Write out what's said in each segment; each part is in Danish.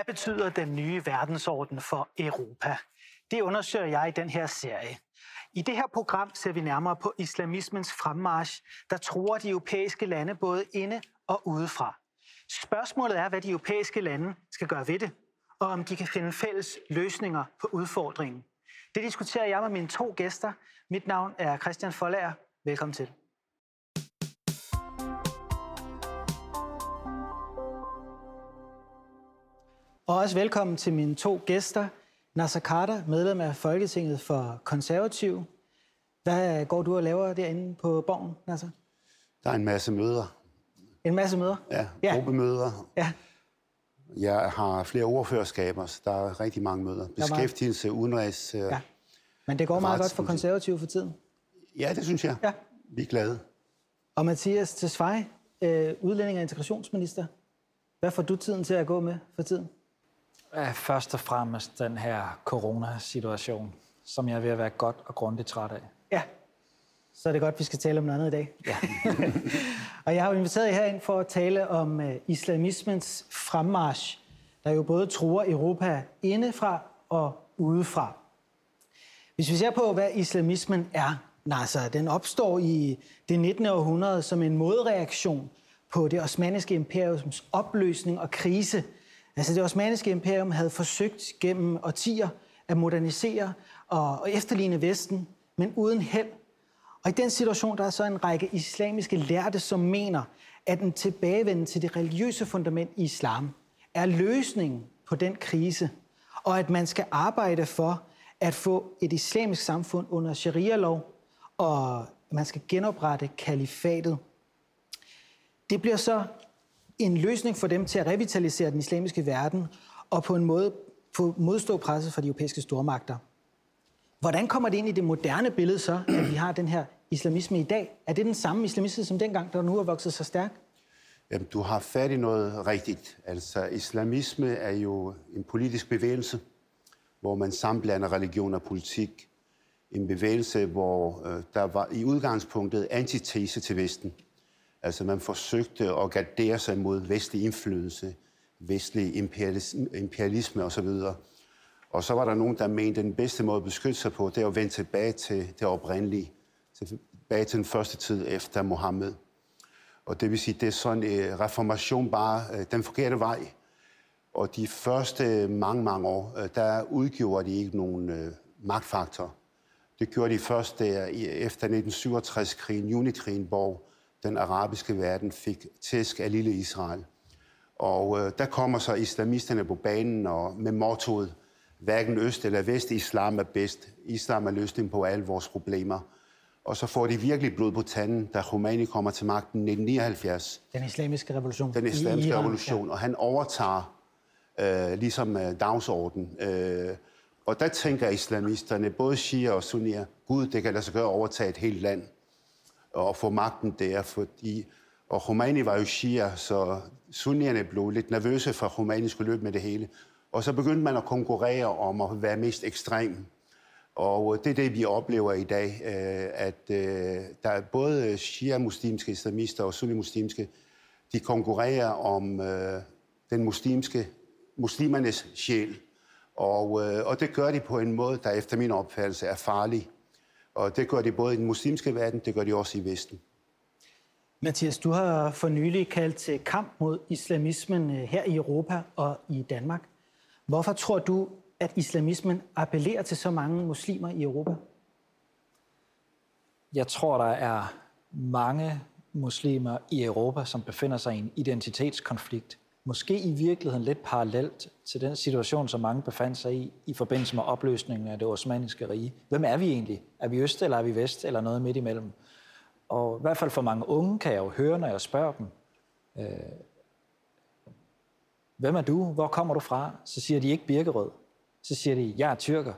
Hvad betyder den nye verdensorden for Europa? Det undersøger jeg i den her serie. I det her program ser vi nærmere på islamismens fremmarsch, der truer de europæiske lande både inde og udefra. Spørgsmålet er, hvad de europæiske lande skal gøre ved det, og om de kan finde fælles løsninger på udfordringen. Det diskuterer jeg med mine to gæster. Mit navn er Christian Folager. Velkommen til. Og også velkommen til mine to gæster. Nasser Carter, medlem af Folketinget for Konservativ. Hvad går du og laver derinde på Borgen, Nasser? Der er en masse møder. En masse møder? Ja, ja. gruppemøder. Ja. Jeg har flere ordførerskaber, så der er rigtig mange møder. Beskæftigelse, udenrigs... Øh, ja. Men det går meget godt for konservative for tiden? Ja, det synes jeg. Ja. Vi er glade. Og Mathias Tesfaye, øh, udlænding og integrationsminister. Hvad får du tiden til at gå med for tiden? Først og fremmest den her coronasituation, som jeg er ved at være godt og grundigt træt af. Ja, så er det godt, vi skal tale om noget andet i dag. Ja. og jeg har inviteret jer herind for at tale om uh, islamismens fremmarsch, der jo både truer Europa indefra og udefra. Hvis vi ser på, hvad islamismen er, Nasser, den opstår i det 19. århundrede som en modreaktion på det osmaniske imperiums opløsning og krise – Altså det osmaniske imperium havde forsøgt gennem årtier at modernisere og efterligne Vesten, men uden held. Og i den situation, der er så en række islamiske lærte, som mener, at en tilbagevenden til det religiøse fundament i islam er løsningen på den krise, og at man skal arbejde for at få et islamisk samfund under sharia-lov, og man skal genoprette kalifatet. Det bliver så en løsning for dem til at revitalisere den islamiske verden og på en måde få modstå presset fra de europæiske stormagter. Hvordan kommer det ind i det moderne billede så, at vi har den her islamisme i dag? Er det den samme islamisme som dengang, der nu har vokset så stærk? Jamen, du har fat i noget rigtigt. Altså, islamisme er jo en politisk bevægelse, hvor man sammenblander religion og politik. En bevægelse, hvor øh, der var i udgangspunktet antitese til Vesten. Altså man forsøgte at gardere sig mod vestlig indflydelse, vestlig imperialisme, osv. Og så var der nogen, der mente, at den bedste måde at beskytte sig på, det er at vende tilbage til det oprindelige, tilbage til den første tid efter Mohammed. Og det vil sige, det er sådan en reformation bare øh, den forkerte vej. Og de første mange, mange år, øh, der udgjorde de ikke nogen magtfaktor. Det gjorde de først der, efter 1967-krigen, junikrigen, hvor den arabiske verden fik tæsk af lille Israel. Og øh, der kommer så islamisterne på banen og med mottoet, hverken øst eller vest, islam er bedst. Islam er løsningen på alle vores problemer. Og så får de virkelig blod på tanden, da Khomeini kommer til magten i 1979. Den islamiske revolution. Den islamiske revolution, ja. og han overtager øh, ligesom øh, dagsordenen. Øh, og der tænker islamisterne, både shia og sunnier, gud, det kan lade sig gøre at overtage et helt land og få magten der, fordi og Khomeini var jo shia, så sunnierne blev lidt nervøse for, at Khomeini skulle løbe med det hele. Og så begyndte man at konkurrere om at være mest ekstrem. Og øh, det er det, vi oplever i dag, øh, at øh, der er både shia-muslimske islamister og sunni-muslimske, de konkurrerer om den muslimske, muslimernes sjæl. Og, og det gør de på en måde, der efter min opfattelse er farlig. Og det gør de både i den muslimske verden, det gør de også i Vesten. Mathias, du har for nylig kaldt til kamp mod islamismen øh, her i Europa og i Danmark. Hvorfor tror du, at islamismen appellerer til så mange muslimer i Europa? Jeg tror, der er mange muslimer i Europa, som befinder sig i en identitetskonflikt måske i virkeligheden lidt parallelt til den situation, som mange befandt sig i i forbindelse med opløsningen af det osmaniske rige. Hvem er vi egentlig? Er vi øst, eller er vi vest, eller noget midt imellem? Og i hvert fald for mange unge kan jeg jo høre, når jeg spørger dem, øh, hvem er du? Hvor kommer du fra? Så siger de ikke Birkerød. Så siger de, jeg er tyrker.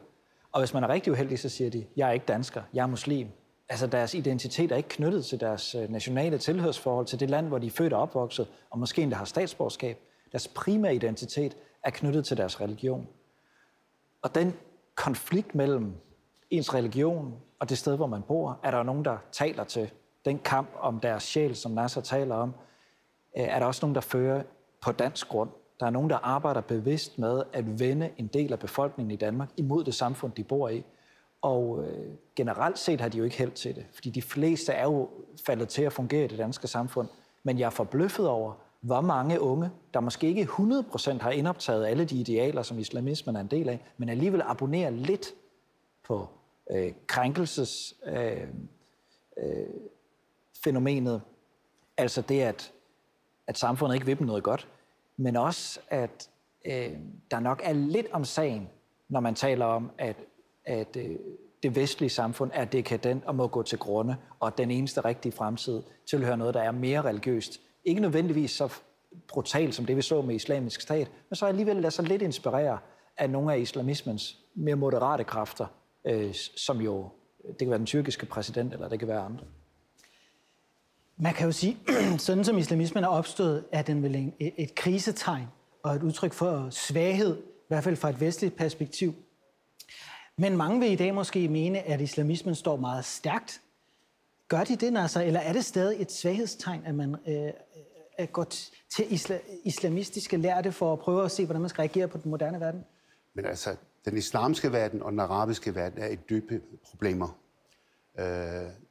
Og hvis man er rigtig uheldig, så siger de, jeg er ikke dansker, jeg er muslim. Altså deres identitet er ikke knyttet til deres øh, nationale tilhørsforhold, til det land, hvor de er født og opvokset, og måske endda har statsborgerskab. Deres primære identitet er knyttet til deres religion. Og den konflikt mellem ens religion og det sted, hvor man bor, er der nogen, der taler til. Den kamp om deres sjæl, som Nasser taler om, øh, er der også nogen, der fører på dansk grund. Der er nogen, der arbejder bevidst med at vende en del af befolkningen i Danmark imod det samfund, de bor i. Og øh, generelt set har de jo ikke held til det, fordi de fleste er jo faldet til at fungere i det danske samfund. Men jeg er forbløffet over, hvor mange unge, der måske ikke 100% har indoptaget alle de idealer, som islamismen er en del af, men alligevel abonnerer lidt på øh, krænkelses øh, øh, fænomenet, altså det, at, at samfundet ikke vil dem noget godt, men også, at øh, der nok er lidt om sagen, når man taler om, at, at øh, det vestlige samfund er dekadent og må gå til grunde, og at den eneste rigtige fremtid tilhører noget, der er mere religiøst. Ikke nødvendigvis så brutalt som det, vi så med islamisk stat, men så alligevel lader sig lidt inspirere af nogle af islamismens mere moderate kræfter, øh, som jo, det kan være den tyrkiske præsident, eller det kan være andre. Man kan jo sige, sådan som islamismen er opstået, er den vel en, et krisetegn og et udtryk for svaghed, i hvert fald fra et vestligt perspektiv. Men mange vil i dag måske mene, at islamismen står meget stærkt. Gør de det, altså, eller er det stadig et svaghedstegn, at man øh, er gået til isla- islamistiske lærte for at prøve at se, hvordan man skal reagere på den moderne verden? Men altså, den islamiske verden og den arabiske verden er et dybe problemer. Øh,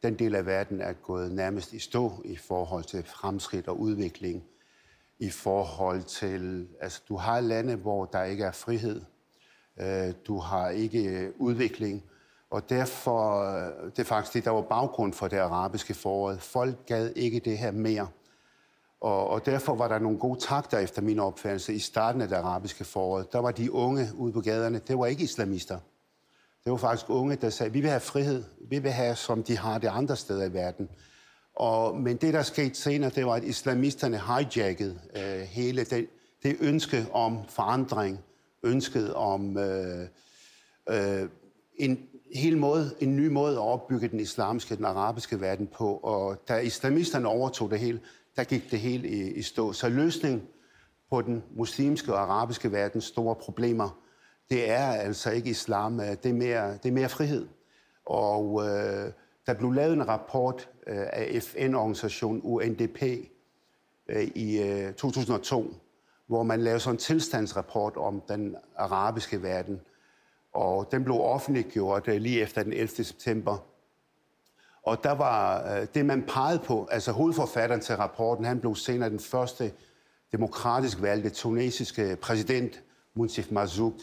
den del af verden er gået nærmest i stå i forhold til fremskridt og udvikling. I forhold til, altså du har lande, hvor der ikke er frihed. Øh, du har ikke øh, udvikling. Og derfor, øh, det er faktisk det, der var baggrund for det arabiske foråret. Folk gad ikke det her mere. Og, og derfor var der nogle gode takter efter min opfattelse i starten af det arabiske foråret. Der var de unge ude på gaderne, det var ikke islamister. Det var faktisk unge, der sagde, vi vil have frihed, vi vil have, som de har det andre steder i verden. Og, men det, der skete senere, det var, at islamisterne hijackede øh, hele det, det ønske om forandring, ønsket om øh, øh, en hel måde, en ny måde at opbygge den islamiske, den arabiske verden på. Og da islamisterne overtog det hele, der gik det hele i, i stå. Så løsningen på den muslimske og arabiske verdens store problemer, det er altså ikke islam, øh, det er mere, det er mere frihed. Og øh, der blev lavet en rapport øh, af FN-organisationen UNDP øh, i øh, 2002, hvor man lavede sådan en tilstandsrapport om den arabiske verden. Og den blev offentliggjort øh, lige efter den 11. september og der var øh, det, man pegede på, altså hovedforfatteren til rapporten, han blev senere den første demokratisk valgte tunesiske præsident, Munsif Mazouk.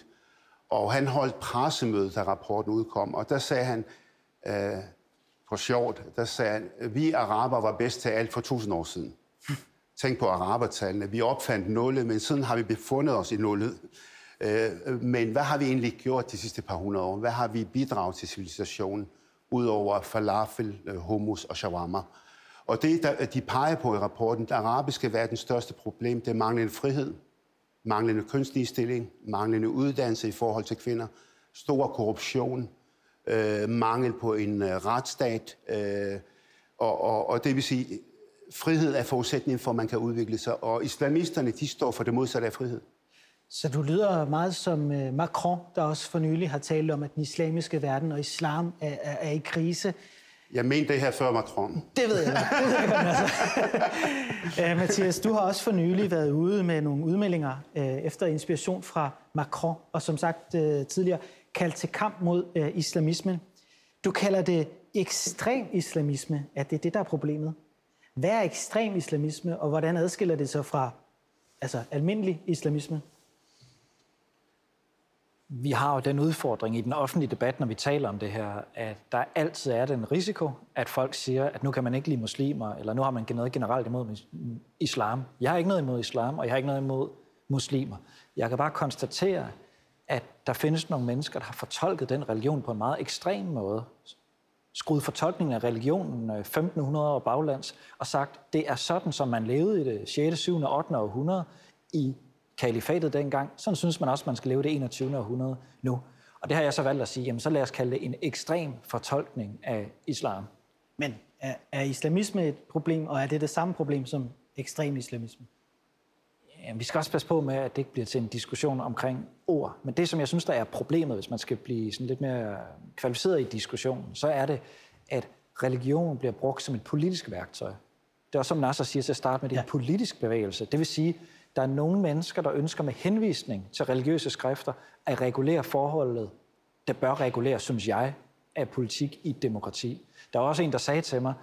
Og han holdt pressemøde, da rapporten udkom, og der sagde han, øh, på sjovt, der sagde han, vi araber var bedst til alt for tusind år siden. Tænk på arabertallene. Vi opfandt nullet, men siden har vi befundet os i nullet. Øh, men hvad har vi egentlig gjort de sidste par hundrede år? Hvad har vi bidraget til civilisationen? udover falafel, øh, hummus og shawarma. Og det, der, de peger på i rapporten, den arabiske verdens største problem, det er manglende frihed, manglende kønsligestilling, manglende uddannelse i forhold til kvinder, stor korruption, øh, mangel på en øh, retsstat, øh, og, og, og det vil sige, frihed er forudsætningen for, at man kan udvikle sig, og islamisterne, de står for det modsatte af frihed. Så du lyder meget som øh, Macron, der også for nylig har talt om, at den islamiske verden og islam er, er, er i krise. Jeg mente det her før Macron. Det ved jeg. Det ved jeg altså. uh, Mathias, du har også for nylig været ude med nogle udmeldinger uh, efter inspiration fra Macron, og som sagt uh, tidligere kaldt til kamp mod uh, islamisme. Du kalder det ekstrem islamisme. Er det det, der er problemet? Hvad er ekstrem islamisme, og hvordan adskiller det sig fra altså, almindelig islamisme? vi har jo den udfordring i den offentlige debat, når vi taler om det her, at der altid er den risiko, at folk siger, at nu kan man ikke lide muslimer, eller nu har man noget generelt imod islam. Jeg har ikke noget imod islam, og jeg har ikke noget imod muslimer. Jeg kan bare konstatere, at der findes nogle mennesker, der har fortolket den religion på en meget ekstrem måde. Skruet fortolkningen af religionen øh, 1500 år baglands, og sagt, det er sådan, som man levede i det 6., 7., 8. århundrede i kalifatet dengang. Sådan synes man også, man skal leve det 21. århundrede nu. Og det har jeg så valgt at sige, jamen så lad os kalde det en ekstrem fortolkning af islam. Men er, er islamisme et problem, og er det det samme problem som ekstrem islamisme? Ja, vi skal også passe på med, at det ikke bliver til en diskussion omkring ord. Men det, som jeg synes, der er problemet, hvis man skal blive sådan lidt mere kvalificeret i diskussionen, så er det, at religion bliver brugt som et politisk værktøj. Det er også, som Nasser siger til at starte med, det er ja. en politisk bevægelse. Det vil sige, Der er nogle mennesker, der ønsker med henvisning til religiøse skrifter at regulere forholdet, der bør reguleres, synes jeg, af politik i et demokrati. Der var også en, der sagde til mig,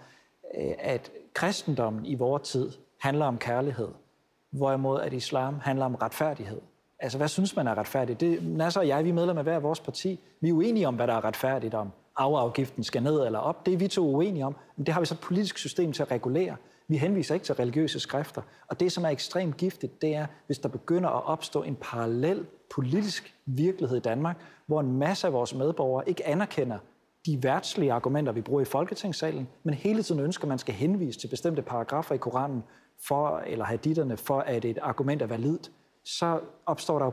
øh, at kristendommen i vores tid handler om kærlighed, hvorimod at islam handler om retfærdighed. Altså, hvad synes man er retfærdigt? Det, Nasser og jeg, vi er medlem af hver vores parti. Vi er uenige om, hvad der er retfærdigt, om afgiften skal ned eller op. Det er vi to uenige om. Men det har vi så et politisk system til at regulere. Vi henviser ikke til religiøse skrifter. Og det, som er ekstremt giftigt, det er, hvis der begynder at opstå en parallel politisk virkelighed i Danmark, hvor en masse af vores medborgere ikke anerkender de værtslige argumenter, vi bruger i Folketingssalen, men hele tiden ønsker, at man skal henvise til bestemte paragrafer i Koranen, for, eller haditterne, for at et argument er validt, så opstår der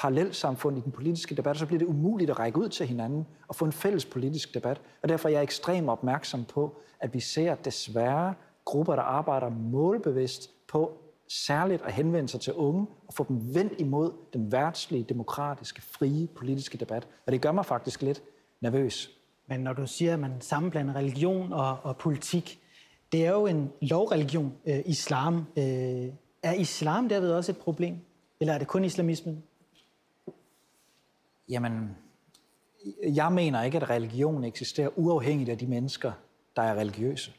parallelsamfund i den politiske debat, og så bliver det umuligt at række ud til hinanden og få en fælles politisk debat. Og derfor er jeg ekstremt opmærksom på, at vi ser desværre grupper, der arbejder målbevidst på særligt at henvende sig til unge og få dem vendt imod den værtslige, demokratiske, frie politiske debat. Og det gør mig faktisk lidt nervøs. Men når du siger, at man sammenblander religion og, og politik, det er jo en lovreligion, øh, islam. Øh, er islam derved også et problem? Eller er det kun islamismen? Jamen, jeg mener ikke, at religion eksisterer uafhængigt af de mennesker, der er religiøse.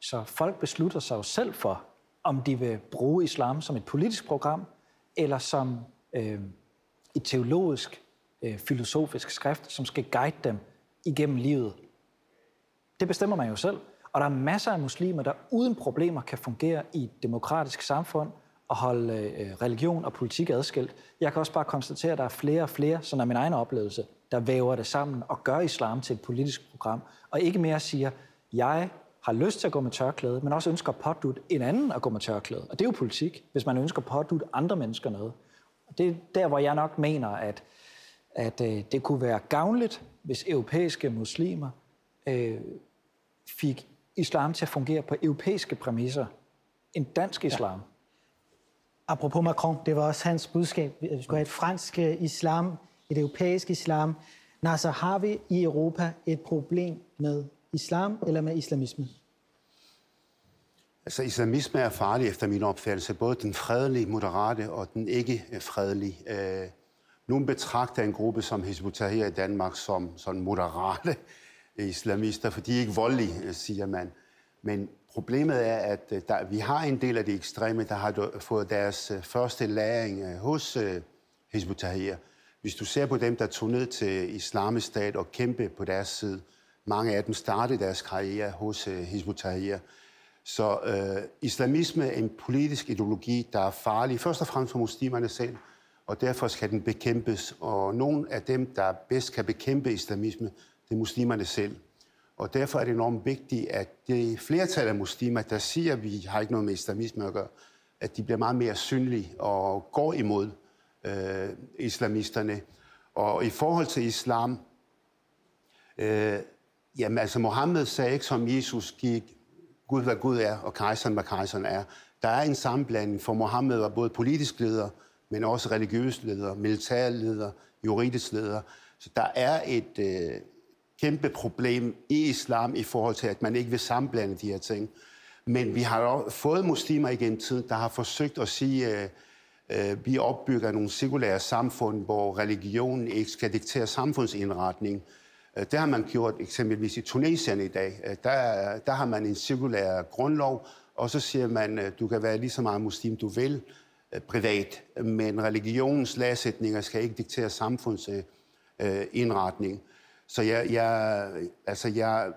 Så folk beslutter sig jo selv for, om de vil bruge islam som et politisk program, eller som øh, et teologisk, øh, filosofisk skrift, som skal guide dem igennem livet. Det bestemmer man jo selv. Og der er masser af muslimer, der uden problemer kan fungere i et demokratisk samfund og holde øh, religion og politik adskilt. Jeg kan også bare konstatere, at der er flere og flere, sådan er min egen oplevelse, der væver det sammen og gør islam til et politisk program. Og ikke mere siger, jeg har lyst til at gå med tørklæde, men også ønsker at pådute en anden at gå med tørklæde. Og det er jo politik, hvis man ønsker at pådute andre mennesker noget. Og det er der, hvor jeg nok mener, at, at øh, det kunne være gavnligt, hvis europæiske muslimer øh, fik islam til at fungere på europæiske præmisser. En dansk islam. Ja. Apropos Macron, det var også hans budskab. Vi skulle have et fransk øh, islam, et europæisk islam. Nasser, har vi i Europa et problem med islam eller med islamisme? Altså, islamisme er farlig efter min opfattelse, både den fredelige, moderate og den ikke fredelige. Øh, nogle betragter en gruppe som Hizb i Danmark som sådan moderate islamister, for de er ikke voldelige, øh, siger man. Men problemet er, at øh, der, vi har en del af de ekstreme, der har fået deres øh, første læring hos Hizb Hvis du ser på dem, der tog ned til islamisk stat og kæmpe på deres side, mange af dem startede deres karriere hos Hizb Så øh, islamisme er en politisk ideologi, der er farlig, først og fremmest for muslimerne selv, og derfor skal den bekæmpes. Og nogle af dem, der bedst kan bekæmpe islamisme, det er muslimerne selv. Og derfor er det enormt vigtigt, at det flertal af muslimer, der siger, at vi har ikke noget med islamisme at gøre, at de bliver meget mere synlige og går imod øh, islamisterne. Og i forhold til islam, øh, jamen altså Mohammed sagde ikke som Jesus gik, Gud hvad Gud er, og kejseren hvad kejseren er. Der er en sammenblanding, for Mohammed var både politisk leder, men også religiøs leder, militær leder, juridisk leder. Så der er et, øh, kæmpe problem i islam i forhold til, at man ikke vil sammenblande de her ting. Men vi har også fået muslimer igennem tid, der har forsøgt at sige, at øh, vi opbygger nogle sekulære samfund, hvor religionen ikke skal diktere samfundsindretning. Øh, det har man gjort eksempelvis i Tunesien i dag. Øh, der, der har man en sekulær grundlov, og så siger man, at du kan være lige så meget muslim, du vil, privat, men religionens læresætninger skal ikke diktere samfundsindretning. Så jeg, jeg, altså jeg,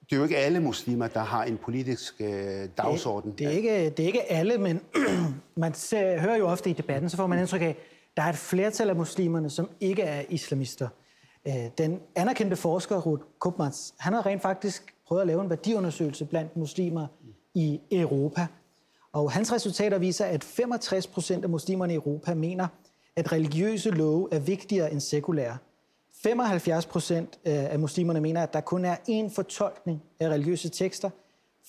det er jo ikke alle muslimer, der har en politisk øh, dagsorden. Det, det, er ikke, det er ikke alle, men man ser, hører jo ofte i debatten, så får man indtryk af, at der er et flertal af muslimerne, som ikke er islamister. Øh, den anerkendte forsker Ruth Kupmans, han har rent faktisk prøvet at lave en værdiundersøgelse blandt muslimer i Europa. Og hans resultater viser, at 65 procent af muslimerne i Europa mener, at religiøse love er vigtigere end sekulære. 75 procent øh, af muslimerne mener, at der kun er én fortolkning af religiøse tekster.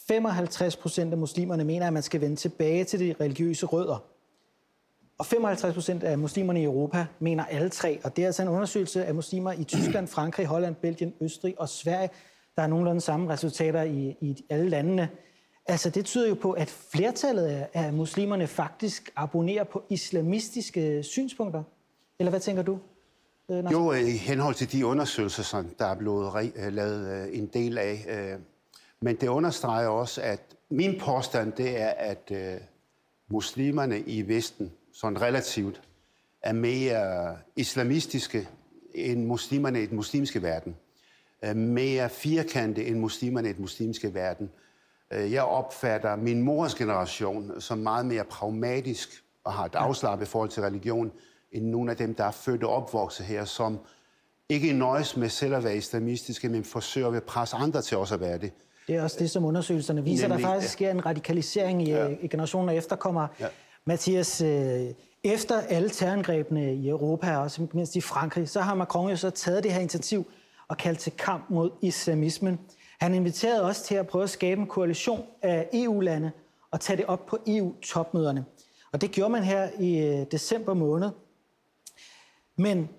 55 procent af muslimerne mener, at man skal vende tilbage til de religiøse rødder. Og 55 procent af muslimerne i Europa mener alle tre. Og det er altså en undersøgelse af muslimer i Tyskland, Frankrig, Holland, Belgien, Østrig og Sverige. Der er nogenlunde samme resultater i, i alle landene. Altså, det tyder jo på, at flertallet af muslimerne faktisk abonnerer på islamistiske synspunkter. Eller hvad tænker du? Øh, jo, i henhold til de undersøgelser, som der er blevet øh, lavet øh, en del af. Men det understreger også, at min påstand det er, at muslimerne i Vesten, sådan relativt, er mere islamistiske end muslimerne i den muslimske verden. Mere firkante end muslimerne i den muslimske verden. Jeg opfatter min mors generation som meget mere pragmatisk og har et afslappet forhold til religion, end nogle af dem, der er født og opvokset her, som ikke nøjes med selv at være islamistiske, men forsøger at presse andre til også at være det. Det er også det, som undersøgelserne viser. Nemlig, der faktisk sker en radikalisering i, ja. i generationer efterkommere. Ja. Mathias, øh, efter alle terrorangrebene i Europa, og også mindst i Frankrig, så har Macron jo så taget det her initiativ og kaldt til kamp mod islamismen. Han inviterede også til at prøve at skabe en koalition af EU-lande og tage det op på EU-topmøderne. Og det gjorde man her i øh, december måned. Men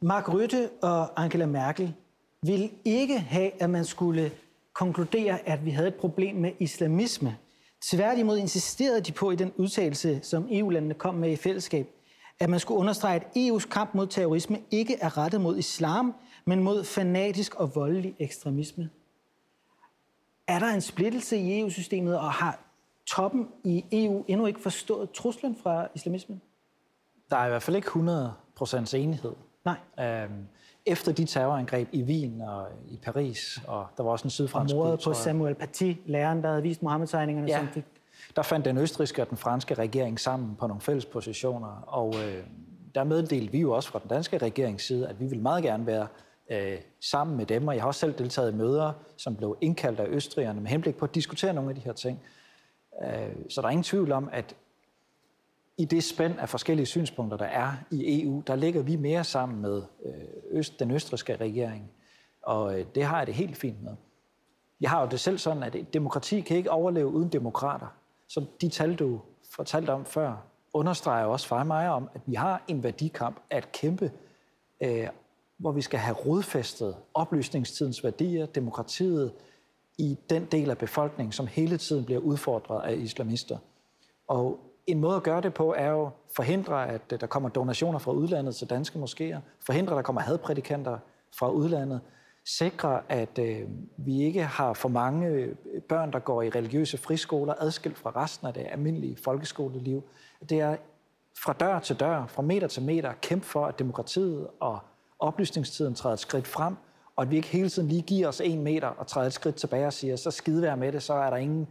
Mark Rutte og Angela Merkel ville ikke have, at man skulle konkludere, at vi havde et problem med islamisme. Tværtimod insisterede de på i den udtalelse, som EU-landene kom med i fællesskab, at man skulle understrege, at EU's kamp mod terrorisme ikke er rettet mod islam, men mod fanatisk og voldelig ekstremisme. Er der en splittelse i EU-systemet, og har toppen i EU endnu ikke forstået truslen fra islamismen? Der er i hvert fald ikke 100 procents enighed. Nej. Øhm, efter de terrorangreb i Wien og i Paris, og der var også en sydfransk... Og mordet på Samuel Paty, læreren, der havde vist Mohammed-tegningerne. Ja, som fik... der fandt den østriske og den franske regering sammen på nogle fælles positioner, og øh, der meddelte vi jo også fra den danske regerings side, at vi vil meget gerne være øh, sammen med dem, og jeg har også selv deltaget i møder, som blev indkaldt af østrigerne med henblik på at diskutere nogle af de her ting. Øh, så der er ingen tvivl om, at i det spænd af forskellige synspunkter, der er i EU, der ligger vi mere sammen med øh, øst, den østriske regering. Og øh, det har jeg det helt fint med. Jeg har jo det selv sådan, at demokrati kan ikke overleve uden demokrater. Så de tal, du fortalte om før, understreger også for mig om, at vi har en værdikamp at kæmpe, øh, hvor vi skal have rodfæstet oplysningstidens værdier, demokratiet, i den del af befolkningen, som hele tiden bliver udfordret af islamister. Og en måde at gøre det på er jo forhindre, at øh, der kommer donationer fra udlandet til danske moskéer, forhindre, at der kommer hadprædikanter fra udlandet, sikre, at øh, vi ikke har for mange øh, børn, der går i religiøse friskoler, adskilt fra resten af det almindelige folkeskoleliv. Det er fra dør til dør, fra meter til meter, kæmpe for, at demokratiet og oplysningstiden træder et skridt frem, og at vi ikke hele tiden lige giver os en meter og træder et skridt tilbage og siger, så skidevær med det, så er der ingen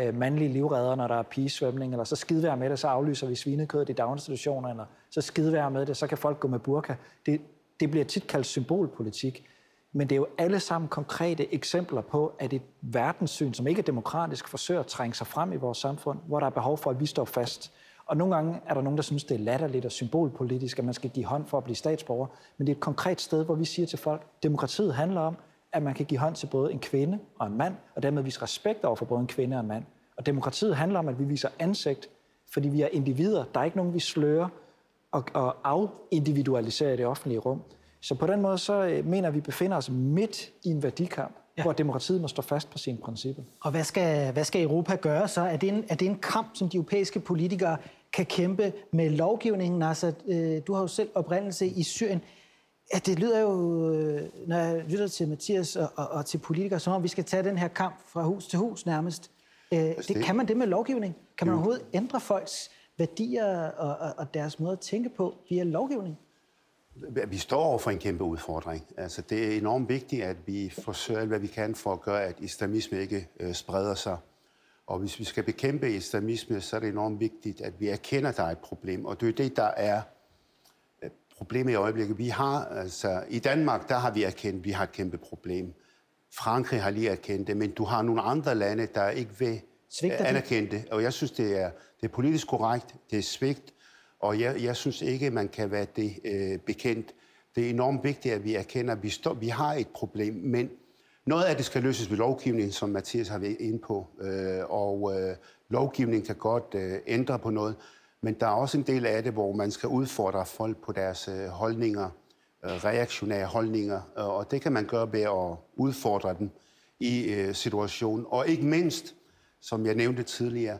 øh, mandlige livredder, når der er pigesvømning, eller så skidevær med det, så aflyser vi svinekødet i daginstitutioner, eller så skidevær med det, så kan folk gå med burka. Det, det bliver tit kaldt symbolpolitik, men det er jo alle sammen konkrete eksempler på, at et verdenssyn, som ikke er demokratisk, forsøger at trænge sig frem i vores samfund, hvor der er behov for, at vi står fast. Og nogle gange er der nogen, der synes, det er latterligt og symbolpolitisk, at man skal give hånd for at blive statsborger. Men det er et konkret sted, hvor vi siger til folk, demokratiet handler om, at man kan give hånd til både en kvinde og en mand, og dermed vise respekt over for både en kvinde og en mand. Og demokratiet handler om, at vi viser ansigt, fordi vi er individer. Der er ikke nogen, vi slører og, og afindividualiserer i det offentlige rum. Så på den måde, så øh, mener vi, at vi befinder os midt i en værdikamp, ja. hvor demokratiet må stå fast på sine principper. Og hvad skal, hvad skal Europa gøre så? Er det, en, er det en kamp, som de europæiske politikere kan kæmpe med lovgivningen? Altså, øh, du har jo selv oprindelse i Syrien. Ja, det lyder jo, øh, når jeg lytter til Mathias og, og, og til politikere, som om vi skal tage den her kamp fra hus til hus nærmest. Øh, altså, det, kan man det med lovgivning? Kan man overhovedet ændre folks værdier og, og, og deres måde at tænke på via lovgivning? Vi står over for en kæmpe udfordring. Altså, det er enormt vigtigt, at vi forsøger alt, hvad vi kan for at gøre, at islamisme ikke øh, spreder sig. Og hvis vi skal bekæmpe islamisme, så er det enormt vigtigt, at vi erkender, at der er et problem. Og det er det, der er problemet i øjeblikket. Vi har, altså, i Danmark, der har vi erkendt, at vi har et kæmpe problem. Frankrig har lige erkendt det, men du har nogle andre lande, der ikke vil Svigter anerkende det. Og jeg synes, det er, det er politisk korrekt, det er svigt, og jeg, jeg synes ikke, man kan være det øh, bekendt. Det er enormt vigtigt, at vi erkender, at vi, står, vi har et problem, men noget af det skal løses ved lovgivning, som Mathias har været inde på, øh, og øh, lovgivning kan godt øh, ændre på noget. Men der er også en del af det, hvor man skal udfordre folk på deres øh, holdninger, øh, reaktionære holdninger, øh, og det kan man gøre ved at udfordre dem i situationen. Og ikke mindst, som jeg nævnte tidligere,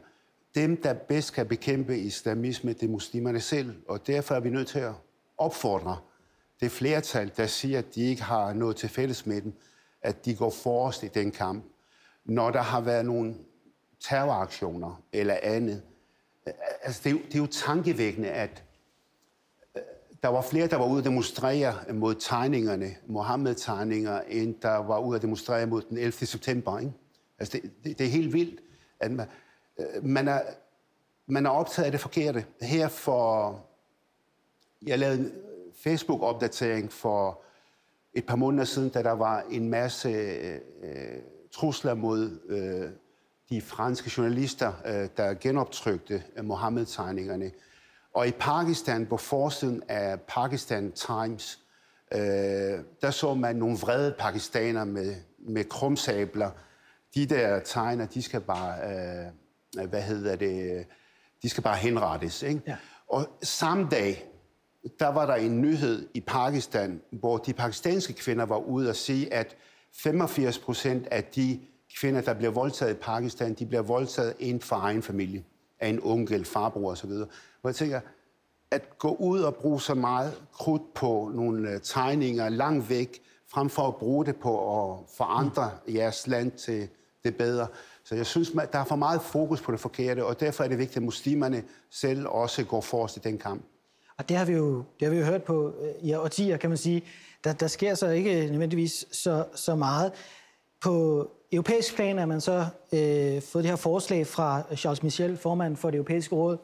dem, der bedst kan bekæmpe islamisme, det er muslimerne selv, og derfor er vi nødt til at opfordre det flertal, der siger, at de ikke har noget til fælles med dem, at de går forrest i den kamp. Når der har været nogle terroraktioner eller andet, altså det er jo, det er jo tankevækkende, at øh, der var flere, der var ude at demonstrere mod tegningerne, Mohammed-tegninger, end der var ude at demonstrere mod den 11. september. Ikke? Altså det, det, det er helt vildt, at man, øh, man, er, man er optaget af det forkerte. Her for... Jeg lavede en Facebook-opdatering for et par måneder siden, da der var en masse øh, øh trusler mod øh, de franske journalister, øh, der genoptrykte øh, Mohammed-tegningerne. Og i Pakistan, på forsiden af Pakistan Times, øh, der så man nogle vrede pakistanere med, med krumsabler. De der tegner, de skal bare, øh, hvad hedder det, de skal bare henrettes. Ikke? Ja. Og samme dag, der var der en nyhed i Pakistan, hvor de pakistanske kvinder var ude og sige, at 85 procent af de kvinder, der bliver voldtaget i Pakistan, de bliver voldtaget inden for egen familie, af en onkel, farbror osv. Hvor jeg tænker, at gå ud og bruge så meget krudt på nogle øh, tegninger langt væk, frem for at bruge det på at forandre jeres land til det bedre. Så jeg synes, der er for meget fokus på det forkerte, og derfor er det vigtigt, at muslimerne selv også går forrest i den kamp. Og det har vi jo, det har vi jo hørt på øh, i årtier, kan man sige. Der, der sker så ikke nødvendigvis så, så meget. På europæisk plan er man så øh, fået det her forslag fra Charles Michel, formand for det europæiske råd,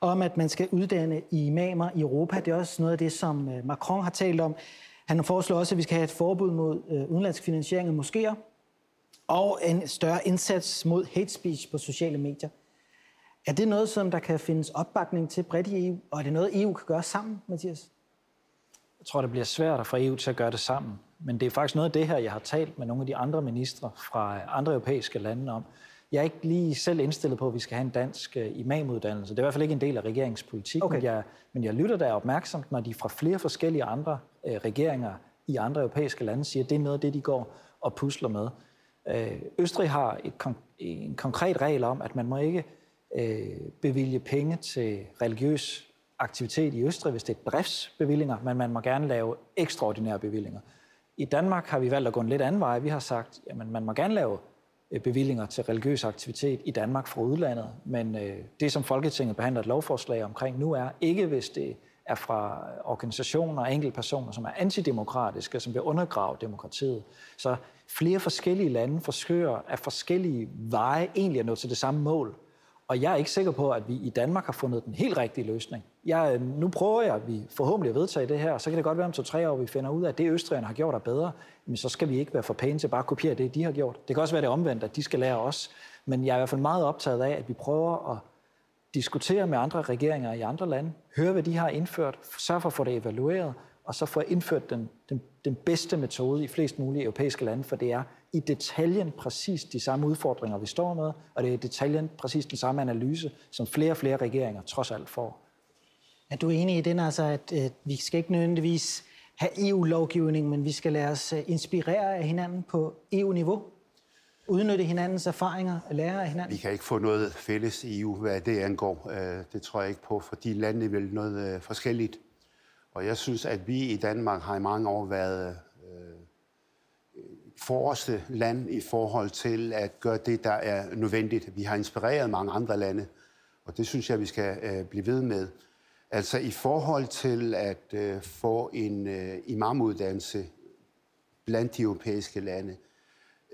om at man skal uddanne imamer i Europa. Det er også noget af det, som øh, Macron har talt om. Han foreslår også, at vi skal have et forbud mod øh, udenlandsk finansiering af moskéer og en større indsats mod hate speech på sociale medier. Er det noget, som der kan findes opbakning til bredt i EU, og er det noget, EU kan gøre sammen, Mathias? Jeg tror, det bliver svært at få EU til at gøre det sammen. Men det er faktisk noget af det her, jeg har talt med nogle af de andre ministre fra andre europæiske lande om. Jeg er ikke lige selv indstillet på, at vi skal have en dansk øh, imamuddannelse. Det er i hvert fald ikke en del af regeringspolitik, okay. men, jeg, men jeg lytter der opmærksomt, når de fra flere forskellige andre øh, regeringer i andre europæiske lande siger, at det er noget af det, de går og pusler med. Øh, Østrig har et, en konkret regel om, at man må ikke øh, bevilge penge til religiøs aktivitet i Østrig, hvis det er driftsbevillinger, men man må gerne lave ekstraordinære bevillinger. I Danmark har vi valgt at gå en lidt anden vej. Vi har sagt, at man må gerne lave øh, bevillinger til religiøs aktivitet i Danmark fra udlandet, men øh, det, som Folketinget behandler et lovforslag omkring nu, er ikke, hvis det er fra organisationer og enkeltpersoner, som er antidemokratiske, som vil undergrave demokratiet. Så flere forskellige lande forsøger af forskellige veje egentlig at nå til det samme mål. Og jeg er ikke sikker på, at vi i Danmark har fundet den helt rigtige løsning. Jeg, øh, nu prøver jeg, at vi forhåbentlig at vedtage det her, og så kan det godt være om to-tre år, vi finder ud af, at det Østrigerne har gjort er bedre, men så skal vi ikke være for pæne til bare at kopiere det, de har gjort. Det kan også være det omvendt, at de skal lære os. Men jeg er i hvert fald meget optaget af, at vi prøver at diskutere med andre regeringer i andre lande, høre, hvad de har indført, sørge for at få det evalueret, og så få indført den, den, den bedste metode i flest mulige europæiske lande, for det er i detaljen præcis de samme udfordringer, vi står med, og det er i detaljen præcis den samme analyse, som flere og flere regeringer trods alt får. Er du enig i den, altså, at, at vi skal ikke nødvendigvis have EU-lovgivning, men vi skal lade os øh, inspirere af hinanden på EU-niveau? Udnytte hinandens erfaringer, lære af hinanden? Vi kan ikke få noget fælles i EU, hvad det angår. Øh, det tror jeg ikke på, for de lande vel noget øh, forskelligt. Og jeg synes, at vi i Danmark har i mange år været forreste land i forhold til at gøre det, der er nødvendigt. Vi har inspireret mange andre lande, og det synes jeg, vi skal øh, blive ved med. Altså i forhold til at øh, få en øh, imamuddannelse blandt de europæiske lande,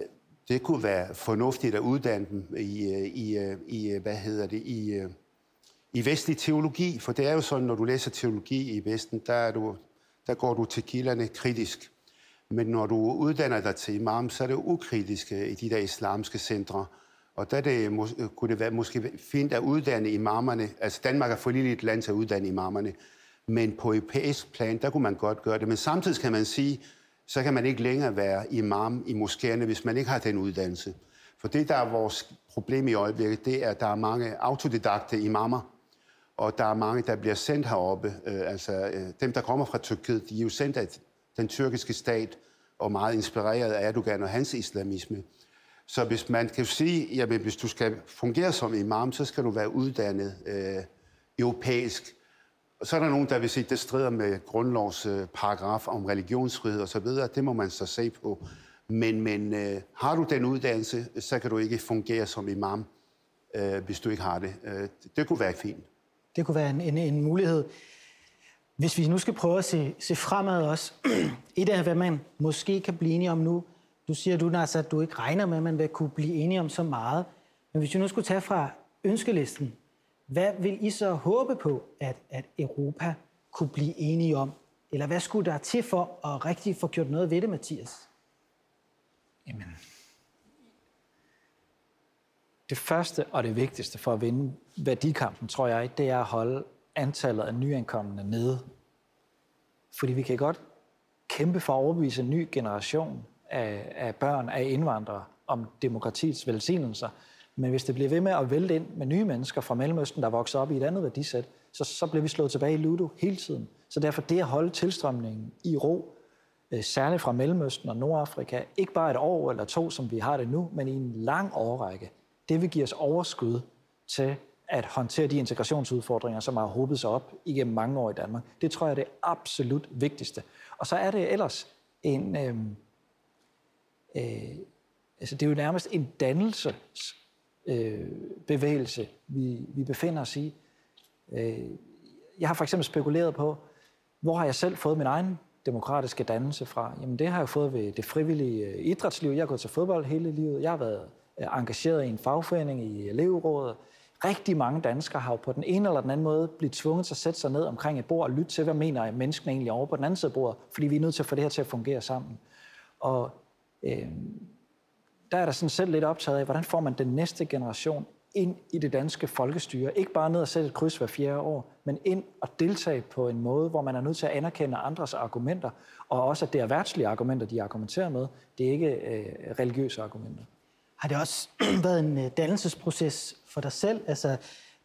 øh, det kunne være fornuftigt at uddanne dem i, øh, i, øh, i øh, hvad hedder det, i, øh, i vestlig teologi, for det er jo sådan, når du læser teologi i Vesten, der, er du, der går du til kilderne kritisk. Men når du uddanner dig til imam, så er det ukritisk øh, i de der islamske centre. Og der det, øh, kunne det være måske fint at uddanne imamerne. Altså Danmark er for lille et land til at uddanne imamerne. Men på europæisk plan, der kunne man godt gøre det. Men samtidig kan man sige, så kan man ikke længere være imam i moskéerne, hvis man ikke har den uddannelse. For det, der er vores problem i øjeblikket, det er, at der er mange autodidakte imamer, og der er mange, der bliver sendt heroppe. Øh, altså, øh, dem, der kommer fra Tyrkiet, de er jo sendt af den tyrkiske stat, og meget inspireret af Erdogan og hans islamisme. Så hvis man kan sige, at hvis du skal fungere som imam, så skal du være uddannet øh, europæisk. Og så er der nogen, der vil sige, at det strider med grundlovs øh, paragraf om religionsfrihed osv. Det må man så se på. Men, men øh, har du den uddannelse, så kan du ikke fungere som imam, øh, hvis du ikke har det. Øh, det kunne være fint. Det kunne være en, en, en mulighed. Hvis vi nu skal prøve at se, se fremad også, et af hvad man måske kan blive enige om nu, du siger du, Nasser, at du ikke regner med, at man vil kunne blive enige om så meget. Men hvis vi nu skulle tage fra ønskelisten, hvad vil I så håbe på, at, at Europa kunne blive enige om? Eller hvad skulle der til for at rigtig få gjort noget ved det, Mathias? Jamen, det første og det vigtigste for at vinde værdikampen, tror jeg, det er at holde antallet af nyankomne nede. Fordi vi kan godt kæmpe for at overbevise en ny generation af, af børn af indvandrere om demokratiets velsignelser. Men hvis det bliver ved med at vælte ind med nye mennesker fra Mellemøsten, der vokser op i et andet værdisæt, så, så bliver vi slået tilbage i ludo hele tiden. Så derfor det at holde tilstrømningen i ro, øh, særligt fra Mellemøsten og Nordafrika, ikke bare et år eller to, som vi har det nu, men i en lang årrække, det vil give os overskud til at håndtere de integrationsudfordringer, som har håbet sig op igennem mange år i Danmark. Det tror jeg er det absolut vigtigste. Og så er det ellers en... Øh, øh, altså det er jo nærmest en dannelsesbevægelse, øh, vi, vi befinder os i. Øh, jeg har for eksempel spekuleret på, hvor har jeg selv fået min egen demokratiske dannelse fra? Jamen det har jeg fået ved det frivillige øh, idrætsliv. Jeg har gået til fodbold hele livet. Jeg har været øh, engageret i en fagforening i elevrådet. Rigtig mange danskere har jo på den ene eller den anden måde blivet tvunget til at sætte sig ned omkring et bord og lytte til, hvad mener menneskene egentlig over på den anden side af bordet, fordi vi er nødt til at få det her til at fungere sammen. Og øh, der er der sådan selv lidt optaget af, hvordan får man den næste generation ind i det danske folkestyre. Ikke bare ned og sætte et kryds hver fjerde år, men ind og deltage på en måde, hvor man er nødt til at anerkende andres argumenter, og også at det er værtslige argumenter, de argumenterer med. Det er ikke øh, religiøse argumenter. Har det også været en øh, dannelsesproces for dig selv? Altså,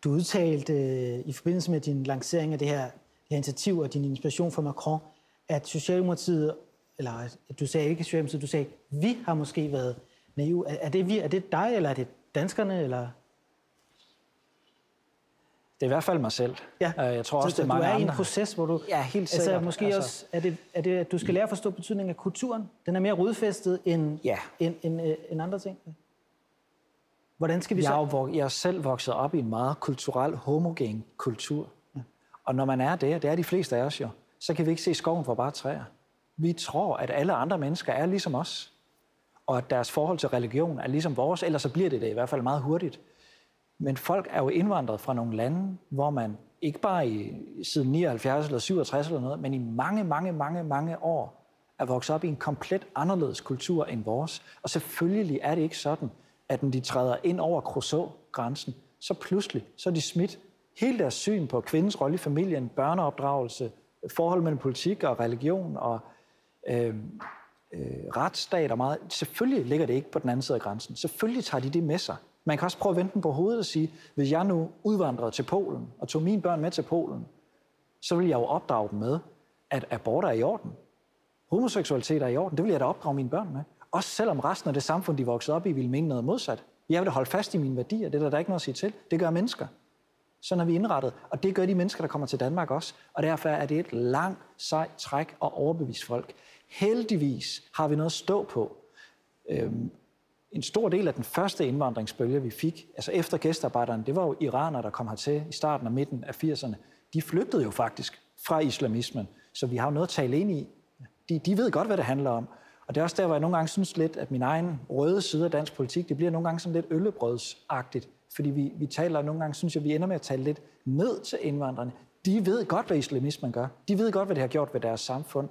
du udtalte øh, i forbindelse med din lancering af det her, det her initiativ og din inspiration for Macron, at Socialdemokratiet, eller du sagde ikke Socialdemokratiet, du sagde, vi har måske været naive. Er, er, det vi, er det dig, eller er det danskerne, eller... Det er i hvert fald mig selv. Ja. Øh, jeg tror også, så, det er mange du er andre. i en proces, hvor du... Ja, helt altså, sikkert. Altså, måske altså... også, er det, er det, at du skal lære at forstå betydningen af kulturen? Den er mere rodfæstet end, ja. end, end, end, end andre ting? Hvordan skal vi jeg så... Jeg er selv vokset op i en meget kulturel, homogen kultur. Ja. Og når man er det, det er de fleste af os jo, så kan vi ikke se skoven for bare træer. Vi tror, at alle andre mennesker er ligesom os. Og at deres forhold til religion er ligesom vores, ellers så bliver det det i hvert fald meget hurtigt. Men folk er jo indvandret fra nogle lande, hvor man ikke bare i siden 79 eller 67 eller noget, men i mange, mange, mange, mange år er vokset op i en komplet anderledes kultur end vores. Og selvfølgelig er det ikke sådan, at når de træder ind over Crusoe-grænsen, så pludselig så er de smidt hele deres syn på kvindens rolle i familien, børneopdragelse, forhold mellem politik og religion og øh, øh, retsstat og meget. Selvfølgelig ligger det ikke på den anden side af grænsen. Selvfølgelig tager de det med sig. Man kan også prøve at vente den på hovedet og sige, hvis jeg nu udvandrede til Polen og tog mine børn med til Polen, så vil jeg jo opdrage dem med, at abort er i orden. Homoseksualitet er i orden. Det vil jeg da opdrage mine børn med. Også selvom resten af det samfund, de voksede op i, ville mene noget modsat. Jeg vil da holde fast i mine værdier. Det er der, der er ikke noget at sige til. Det gør mennesker. Sådan er vi indrettet. Og det gør de mennesker, der kommer til Danmark også. Og derfor er det et langt, sejt træk at overbevise folk. Heldigvis har vi noget at stå på. Øhm, en stor del af den første indvandringsbølge, vi fik, altså efter gæstearbejderne, det var jo iranere, der kom hertil i starten og midten af 80'erne. De flygtede jo faktisk fra islamismen, så vi har jo noget at tale ind i. De, de ved godt, hvad det handler om. Og det er også der, hvor jeg nogle gange synes lidt, at min egen røde side af dansk politik, det bliver nogle gange sådan lidt øllebrødsagtigt. Fordi vi, vi taler nogle gange, synes jeg, vi ender med at tale lidt ned til indvandrerne. De ved godt, hvad islamismen gør. De ved godt, hvad det har gjort ved deres samfund.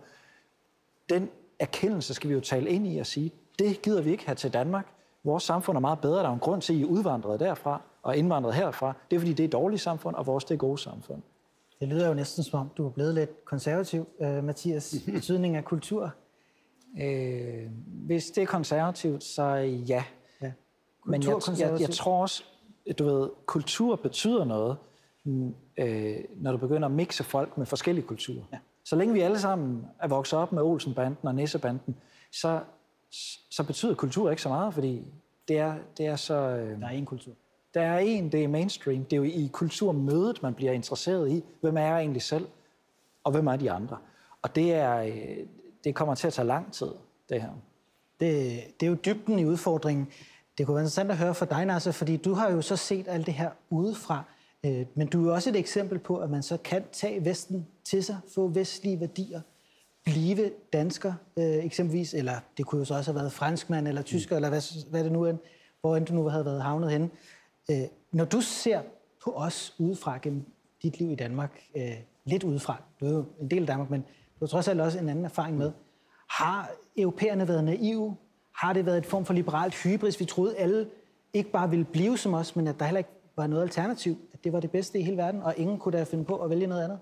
Den erkendelse skal vi jo tale ind i og sige, det gider vi ikke have til Danmark. Vores samfund er meget bedre. Der er en grund til, at I er udvandret derfra og indvandret herfra. Det er, fordi det er et dårligt samfund, og vores det er gode samfund. Det lyder jo næsten som om, du er blevet lidt konservativ, uh, Mathias. Betydning af kultur. Øh, hvis det er konservativt, så ja. ja. Men jeg, jeg, jeg tror også, du ved, kultur betyder noget, øh, når du begynder at mixe folk med forskellige kulturer. Ja. Så længe vi alle sammen er vokset op med Olsenbanden og Nissebanden, så, så betyder kultur ikke så meget, fordi Det er, det er så... Øh, Der er en kultur. der er en, det er mainstream. Det er jo i kulturmødet, man bliver interesseret i. Hvem er jeg egentlig selv? Og hvem er de andre? Og det, er, øh, det kommer til at tage lang tid, det her. Det, det er jo dybden i udfordringen. Det kunne være interessant at høre fra dig, Nasser, fordi du har jo så set alt det her udefra. Øh, Men du er jo også et eksempel på, at man så kan tage Vesten til sig, få vestlige værdier, blive dansker øh, eksempelvis, eller det kunne jo så også have været franskmand eller tysker, eller hvad, hvad det nu end, hvor end du nu havde været havnet henne. Øh, Når du ser på os udefra gennem dit liv i Danmark, lidt udefra, du er jo en del af Danmark, men du har trods alt også en anden erfaring med, har europæerne været naive? Har det været et form for liberalt hybris? Vi troede alle ikke bare ville blive som os, men at der heller ikke var noget alternativ. At det var det bedste i hele verden, og ingen kunne da finde på at vælge noget andet.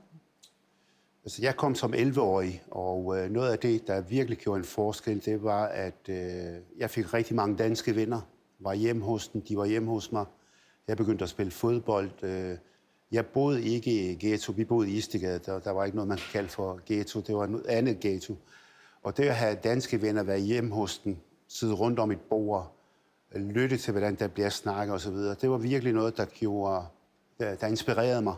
Altså, jeg kom som 11-årig, og øh, noget af det, der virkelig gjorde en forskel, det var, at øh, jeg fik rigtig mange danske venner. Var hjemme hos dem, de var hjemme hos mig. Jeg begyndte at spille fodbold. Øh, jeg boede ikke i ghetto, vi boede i Istegade. Der, der var ikke noget, man kan kalde for ghetto. Det var noget andet ghetto. Og det at have danske venner, være hjemme hos dem, sidde rundt om et bord, lytte til, hvordan der bliver snakket osv., det var virkelig noget, der, gjorde, der, der inspirerede mig.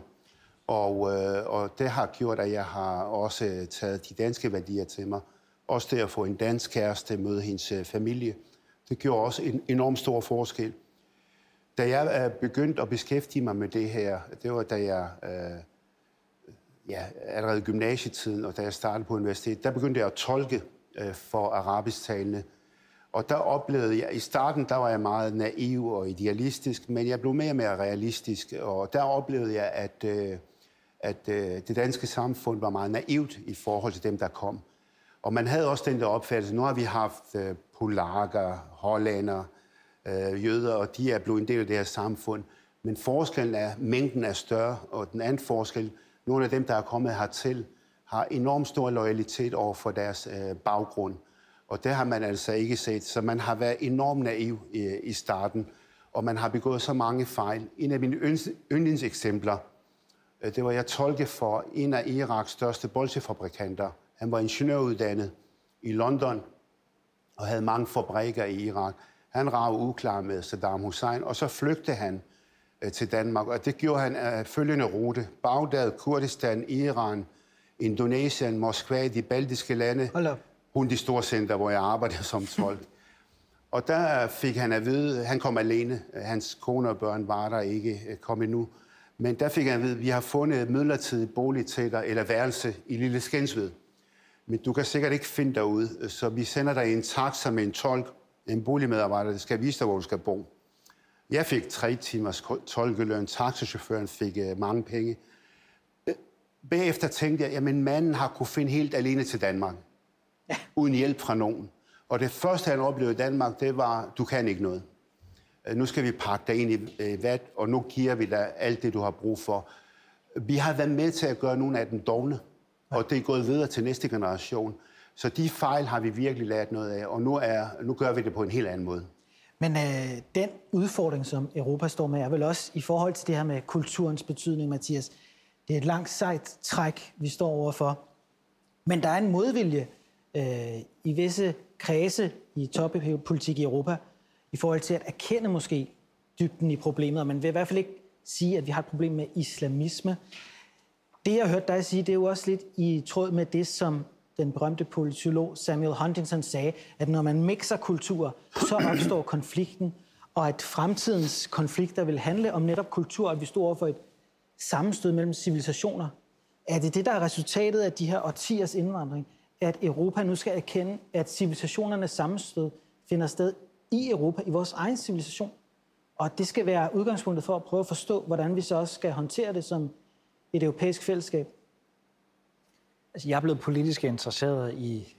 Og, øh, og det har gjort, at jeg har også øh, taget de danske værdier til mig. Også det at få en dansk kæreste, møde hendes øh, familie. Det gjorde også en enorm stor forskel. Da jeg øh, begyndte at beskæftige mig med det her, det var da jeg, øh, ja, allerede i gymnasietiden, og da jeg startede på universitetet, der begyndte jeg at tolke øh, for arabisktalende. Og der oplevede jeg, i starten der var jeg meget naiv og idealistisk, men jeg blev mere og mere realistisk, og der oplevede jeg, at, øh, at øh, det danske samfund var meget naivt i forhold til dem, der kom. Og man havde også den der opfattelse, nu har vi haft øh, polakker, hollænder, øh, jøder, og de er blevet en del af det her samfund. Men forskellen er, mængden er større, og den anden forskel, nogle af dem, der er kommet hertil, har enormt stor loyalitet over for deres øh, baggrund. Og det har man altså ikke set. Så man har været enormt naiv i, i starten, og man har begået så mange fejl. En af mine yndlingseksempler, øh, det var jeg tolke for en af Iraks største bolsjefabrikanter. Han var ingeniøruddannet i London og havde mange fabrikker i Irak. Han rav uklar med Saddam Hussein, og så flygtede han øh, til Danmark. Og det gjorde han af følgende rute. Bagdad, Kurdistan, Iran, Indonesien, Moskva, de baltiske lande. Hun de store center, hvor jeg arbejdede som tolk. Og der fik han at vide, han kom alene, hans kone og børn var der ikke øh, kom endnu. Men der fik han at vide, vi har fundet et midlertidigt bolig til dig, eller værelse i Lille Skensved. Men du kan sikkert ikke finde derude, så vi sender dig en taxa med en tolk, en boligmedarbejder, der skal vise dig, hvor du skal bo. Jeg fik tre timers tolkeløn, taxachaufføren fik uh, mange penge. Øh, Bagefter tænkte jeg, jamen manden har kunne finde helt alene til Danmark, ja. uden hjælp fra nogen. Og det første, han oplevede i Danmark, det var, du kan ikke noget. Øh, Nu skal vi pakke dig ind i øh, vat, og nu giver vi dig alt det, du har brug for. Vi har været med til at gøre nogle af dem dogne, og det er gået videre til næste generation. Så de fejl har vi virkelig lært noget af, og nu, er, nu gør vi det på en helt anden måde. Men øh, den udfordring, som Europa står med, er vel også i forhold til det her med kulturens betydning, Mathias. Det er et langt sejt træk, vi står overfor. Men der er en modvilje øh, i visse kredse i toppolitik i Europa i forhold til at erkende måske dybden i problemet. Og man vil i hvert fald ikke sige, at vi har et problem med islamisme. Det, jeg hørte hørt dig sige, det er jo også lidt i tråd med det, som den berømte politolog Samuel Huntington sagde, at når man mixer kulturer, så opstår konflikten, og at fremtidens konflikter vil handle om netop kultur, at vi står overfor et sammenstød mellem civilisationer. Er det det, der er resultatet af de her årtiers indvandring? At Europa nu skal erkende, at civilisationernes sammenstød finder sted i Europa, i vores egen civilisation. Og det skal være udgangspunktet for at prøve at forstå, hvordan vi så også skal håndtere det som et europæisk fællesskab. Altså, jeg er blevet politisk interesseret i,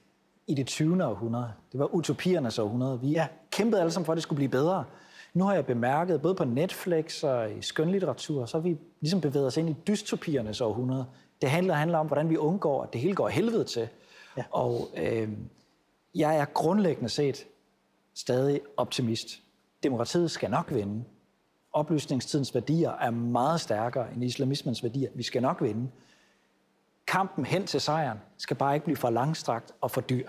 i det 20. århundrede. Det var utopiernes århundrede. Vi ja. kæmpede alle sammen for, at det skulle blive bedre. Nu har jeg bemærket, både på Netflix og i skønlitteratur, så har vi ligesom bevæget os ind i dystopiernes århundrede. Det handler, handler om, hvordan vi undgår, at det hele går helvede til. Ja. Og øh, jeg er grundlæggende set stadig optimist. Demokratiet skal nok vinde. Oplysningstidens værdier er meget stærkere end islamismens værdier. Vi skal nok vinde. Kampen hen til sejren skal bare ikke blive for langstrakt og for dyr.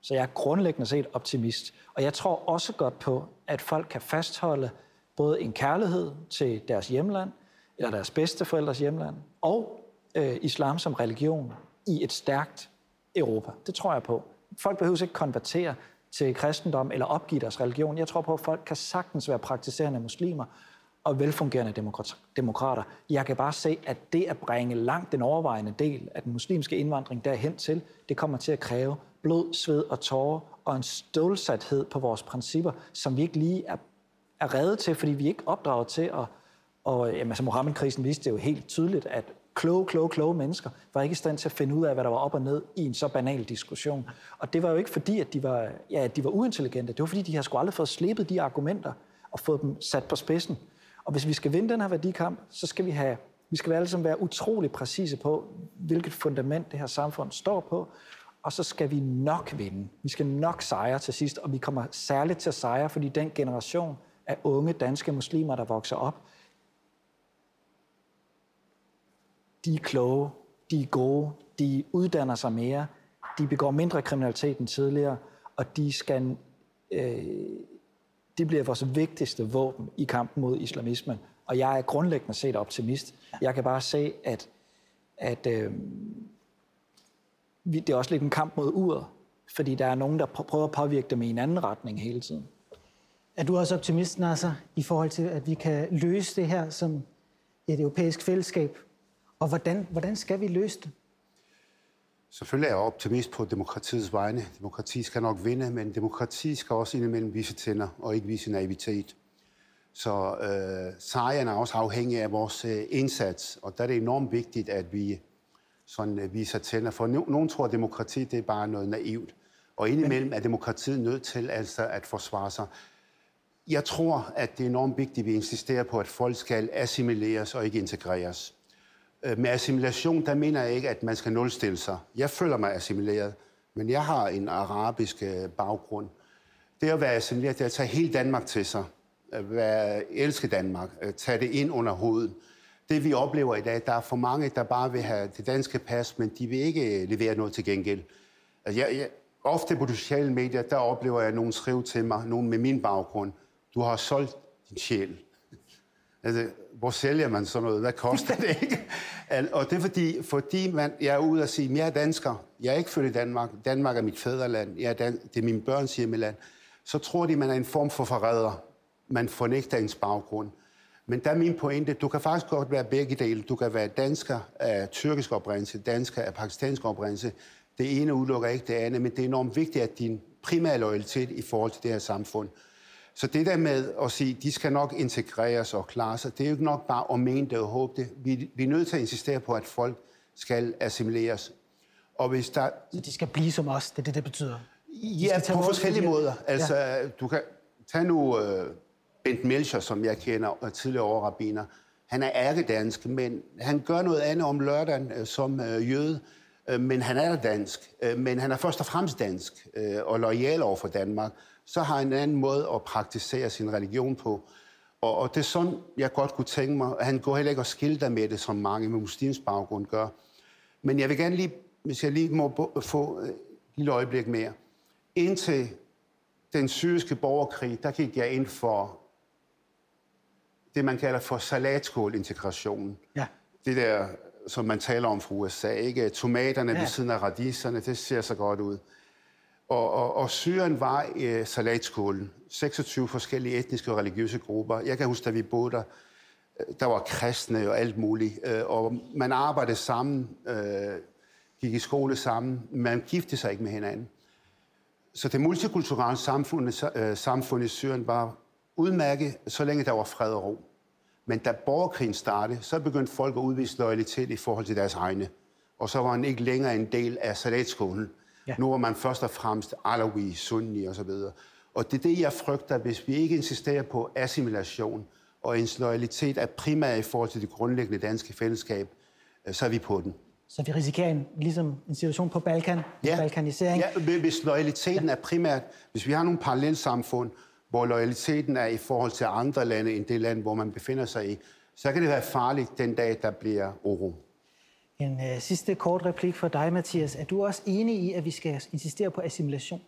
Så jeg er grundlæggende set optimist. Og jeg tror også godt på, at folk kan fastholde både en kærlighed til deres hjemland, eller deres bedsteforældres hjemland, og øh, islam som religion i et stærkt Europa. Det tror jeg på. Folk behøver ikke konvertere til kristendom eller opgive deres religion. Jeg tror på, at folk kan sagtens være praktiserende muslimer og velfungerende demokrater. Jeg kan bare se, at det at bringe langt den overvejende del af den muslimske indvandring derhen til, det kommer til at kræve blod, sved og tårer og en stålsathed på vores principper, som vi ikke lige er, er redde til, fordi vi ikke opdraget til at... Og jamen, altså Mohammed-krisen viste det jo helt tydeligt, at kloge, kloge, kloge mennesker var ikke i stand til at finde ud af, hvad der var op og ned i en så banal diskussion. Og det var jo ikke fordi, at de var, ja, at de var uintelligente. Det var fordi, de har sgu aldrig fået slippet de argumenter og fået dem sat på spidsen. Og hvis vi skal vinde den her værdikamp, så skal vi have vi skal alle sammen være utrolig præcise på, hvilket fundament det her samfund står på, og så skal vi nok vinde. Vi skal nok sejre til sidst, og vi kommer særligt til at sejre, fordi den generation af unge danske muslimer, der vokser op, de er kloge, de er gode, de uddanner sig mere, de begår mindre kriminalitet end tidligere, og de skal øh, de bliver vores vigtigste våben i kampen mod islamismen. Og jeg er grundlæggende set optimist. Jeg kan bare se, at, at øh, det er også lidt en kamp mod uret, fordi der er nogen, der prøver at påvirke dem i en anden retning hele tiden. Er du også optimist, Nasser, i forhold til, at vi kan løse det her som et europæisk fællesskab? Og hvordan, hvordan skal vi løse det? Selvfølgelig er jeg optimist på demokratiets vegne. Demokrati skal nok vinde, men demokrati skal også indimellem vise tænder og ikke vise naivitet. Så øh, sejren er også afhængig af vores øh, indsats, og der er det enormt vigtigt, at vi sådan øh, viser tænder. For no, nogen tror, at demokrati det er bare noget naivt, og indimellem er demokratiet nødt til altså at forsvare sig. Jeg tror, at det er enormt vigtigt, at vi insisterer på, at folk skal assimileres og ikke integreres. Øh, med assimilation, der mener jeg ikke, at man skal nulstille sig. Jeg føler mig assimileret, men jeg har en arabisk øh, baggrund. Det at være assimileret, det er at tage hele Danmark til sig. At være, elske Danmark. At tage det ind under hovedet. Det vi oplever i dag, der er for mange, der bare vil have det danske pas, men de vil ikke øh, levere noget til gengæld. Altså, jeg, jeg, ofte på sociale medier, der oplever jeg nogen skrive til mig, nogen med min baggrund. Du har solgt din sjæl. Altså, hvor sælger man sådan noget? Hvad koster det ikke? Og det er fordi, fordi man, jeg er ude og sige, at jeg er dansker. Jeg er ikke født i Danmark. Danmark er mit fædreland. Jeg er dan- det er min børns hjemmeland. Så tror de, man er en form for forræder. Man fornægter ens baggrund. Men der er min pointe, du kan faktisk godt være begge dele. Du kan være dansker af tyrkisk oprindelse, dansker af pakistansk oprindelse. Det ene udelukker ikke det andet, men det er enormt vigtigt, at din primære loyalitet i forhold til det her samfund – så det der med at sige, de skal nok integreres og klare sig, det er jo ikke nok bare at mene det og håbe det. Vi, vi er nødt til at insistere på, at folk skal assimileres. Og hvis der... Så de skal blive som os, det er det, det betyder? Ja, på forskellige måder. Altså, ja. du kan tage nu uh, Bent Melcher, som jeg kender, tidligere overrabiner. Han er ærkedansk, men han gør noget andet om lørdagen uh, som uh, jøde. Uh, men han er dansk. Uh, men han er først og fremmest dansk uh, og lojal over for Danmark så har en anden måde at praktisere sin religion på. Og, og det er sådan, jeg godt kunne tænke mig. Han går heller ikke og skilter med det, som mange med muslims baggrund gør. Men jeg vil gerne lige, hvis jeg lige må få et lille øjeblik mere. Indtil den syriske borgerkrig, der gik jeg ind for det, man kalder for salatskål-integrationen. Ja. Det der, som man taler om fra USA, ikke? Tomaterne ja. ved siden af radiserne, det ser så godt ud. Og, og, og Syrien var øh, salatskålen. 26 forskellige etniske og religiøse grupper. Jeg kan huske, da vi boede der, øh, der var kristne og alt muligt. Øh, og man arbejdede sammen, øh, gik i skole sammen. Man giftede sig ikke med hinanden. Så det multikulturelle samfund, øh, samfund i Syrien var udmærket, så længe der var fred og ro. Men da borgerkrigen startede, så begyndte folk at udvise loyalitet i forhold til deres egne. Og så var han ikke længere en del af salatskolen. Ja. Nu er man først og fremmest alawi, sunni og så videre. Og det er det, jeg frygter, hvis vi ikke insisterer på assimilation, og ens loyalitet er primært i forhold til det grundlæggende danske fællesskab, øh, så er vi på den. Så vi risikerer en, ligesom en situation på Balkan, ja. balkanisering? Ja, hvis loyaliteten ja. er primært, hvis vi har nogle parallelsamfund, hvor loyaliteten er i forhold til andre lande end det land, hvor man befinder sig i, så kan det være farligt den dag, der bliver uro. En øh, sidste kort replik for dig, Mathias. Er du også enig i, at vi skal insistere på assimilation?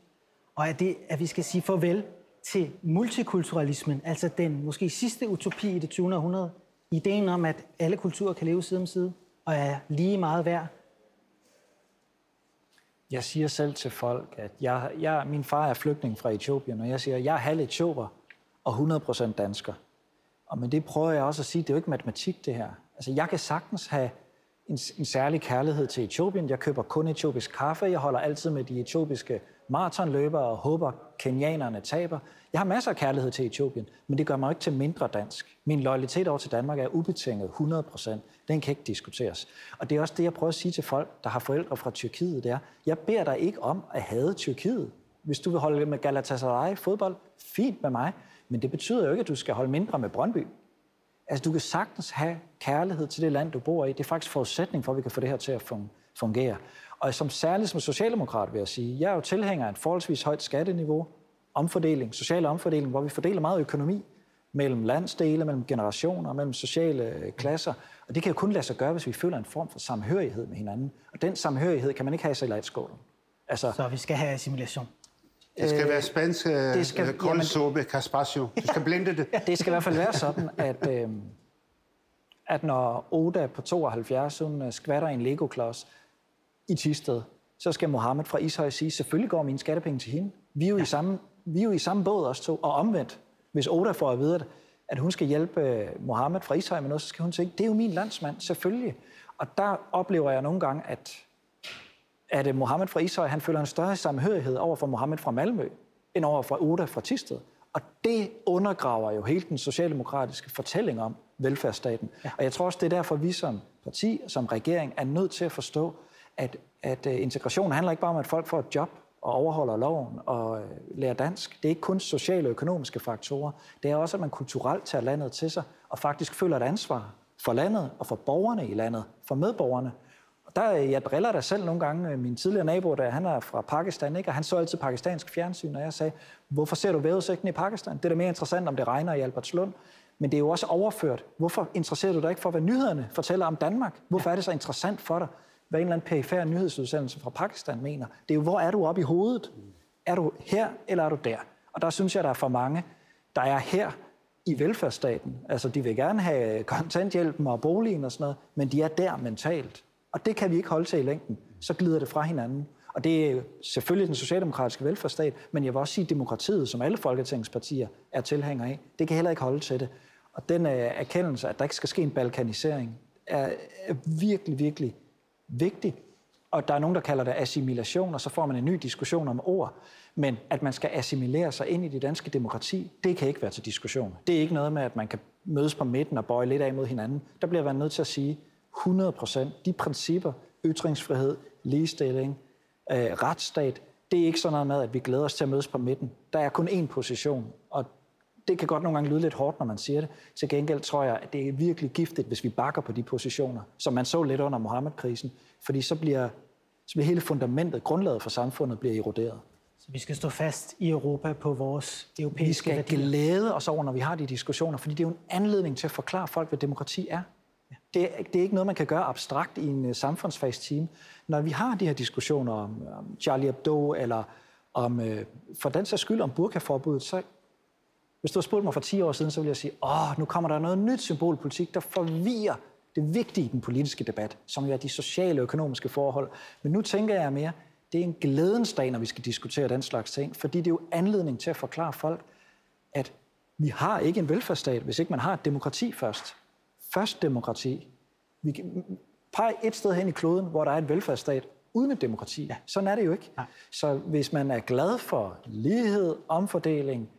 Og at, det, at vi skal sige farvel til multikulturalismen, altså den måske sidste utopi i det 20. århundrede. Ideen om, at alle kulturer kan leve side om side og er lige meget værd. Jeg siger selv til folk, at jeg, jeg, min far er flygtning fra Etiopien, og jeg siger, at jeg er halv etioper og 100% dansker. Og men det prøver jeg også at sige, det er jo ikke matematik, det her. Altså, jeg kan sagtens have en, en særlig kærlighed til Etiopien. Jeg køber kun etiopisk kaffe. Jeg holder altid med de etiopiske maratonløbere og håber, kenianerne taber. Jeg har masser af kærlighed til Etiopien, men det gør mig ikke til mindre dansk. Min loyalitet over til Danmark er ubetinget 100 procent. Den kan ikke diskuteres. Og det er også det, jeg prøver at sige til folk, der har forældre fra Tyrkiet, det er, jeg beder dig ikke om at have Tyrkiet. Hvis du vil holde med Galatasaray fodbold, fint med mig, men det betyder jo ikke, at du skal holde mindre med Brøndby. Altså, du kan sagtens have kærlighed til det land, du bor i. Det er faktisk forudsætning for, at vi kan få det her til at fungere. Og som særligt som socialdemokrat vil jeg sige, jeg er jo tilhænger af et forholdsvis højt skatteniveau, omfordeling, social omfordeling, hvor vi fordeler meget økonomi mellem landsdele, mellem generationer, mellem sociale øh, klasser. Og det kan jo kun lade sig gøre, hvis vi føler en form for samhørighed med hinanden. Og den samhørighed kan man ikke have i salatskålen. Altså, så vi skal have assimilation. Det skal være spansk det skal, øh, koldsuppe, caspaccio. Du skal blinde det. det skal i hvert fald være sådan, at, øh, at når Oda på 72 hun øh, skvatter en Lego-klods i Tisted, så skal Mohammed fra Ishøj sige, selvfølgelig går mine skattepenge til hende. Vi er jo, ja. i, samme, vi er jo i samme båd også to, og omvendt. Hvis Oda får at vide, at hun skal hjælpe øh, Mohammed fra Ishøj med noget, så skal hun tænke, det er jo min landsmand, selvfølgelig. Og der oplever jeg nogle gange, at at Mohammed fra Ishøj, han føler en større samhørighed over for Mohammed fra Malmø, end over for Oda fra Tisted. Og det undergraver jo hele den socialdemokratiske fortælling om velfærdsstaten. Ja. Og jeg tror også, det er derfor, vi som parti, som regering, er nødt til at forstå, at, at øh, integration handler ikke bare om, at folk får et job og overholder loven og øh, lærer dansk. Det er ikke kun sociale og økonomiske faktorer. Det er også, at man kulturelt tager landet til sig og faktisk føler et ansvar for landet og for borgerne i landet, for medborgerne. Der, øh, jeg driller der selv nogle gange. Øh, min tidligere nabo, der, han er fra Pakistan, ikke? og han så altid pakistansk fjernsyn, og jeg sagde, hvorfor ser du vejrudsigten i Pakistan? Det er da mere interessant, om det regner i Albertslund. Men det er jo også overført. Hvorfor interesserer du dig ikke for, hvad nyhederne fortæller om Danmark? Hvorfor er det så interessant for dig, hvad en eller anden perifær nyhedsudsendelse fra Pakistan mener? Det er jo, hvor er du oppe i hovedet? Er du her, eller er du der? Og der synes jeg, der er for mange, der er her i velfærdsstaten. Altså, de vil gerne have kontanthjælpen og boligen og sådan noget, men de er der mentalt. Og det kan vi ikke holde til i længden. Så glider det fra hinanden. Og det er selvfølgelig den socialdemokratiske velfærdsstat, men jeg vil også sige, at demokratiet, som alle folketingspartier er tilhængere af, det kan heller ikke holde til det. Og den øh, erkendelse, at der ikke skal ske en balkanisering, er, er virkelig, virkelig vigtig. Og der er nogen, der kalder det assimilation, og så får man en ny diskussion om ord. Men at man skal assimilere sig ind i det danske demokrati, det kan ikke være til diskussion. Det er ikke noget med, at man kan mødes på midten og bøje lidt af mod hinanden. Der bliver man nødt til at sige, 100 procent. De principper, ytringsfrihed, ligestilling, øh, retsstat, det er ikke sådan noget med, at vi glæder os til at mødes på midten. Der er kun én position, og det kan godt nogle gange lyde lidt hårdt, når man siger det. Til gengæld tror jeg, at det er virkelig giftigt, hvis vi bakker på de positioner, som man så lidt under Mohammed-krisen, fordi så bliver, så bliver hele fundamentet, grundlaget for samfundet, bliver eroderet. Så vi skal stå fast i Europa på vores europæiske Vi skal værdier. glæde os over, når vi har de diskussioner, fordi det er jo en anledning til at forklare folk, hvad demokrati er. Det, det er ikke noget, man kan gøre abstrakt i en øh, uh, samfundsfagsteam. Når vi har de her diskussioner om, om Charlie Hebdo, eller om, uh, for den sags skyld om burkaforbuddet, så hvis du har spurgt mig for 10 år siden, så ville jeg sige, åh, nu kommer der noget nyt symbolpolitik, der forvirrer det vigtige i den politiske debat, som jo er de sociale og økonomiske forhold. Men nu tænker jeg mere, det er en glædens dag, når vi skal diskutere den slags ting, fordi det er jo anledning til at forklare folk, at vi har ikke en velfærdsstat, hvis ikke man har et demokrati først først demokrati. Vi kan pege et sted hen i kloden, hvor der er en velfærdsstat uden et demokrati. Ja. Sådan er det jo ikke. Ja. Så hvis man er glad for lighed, omfordeling,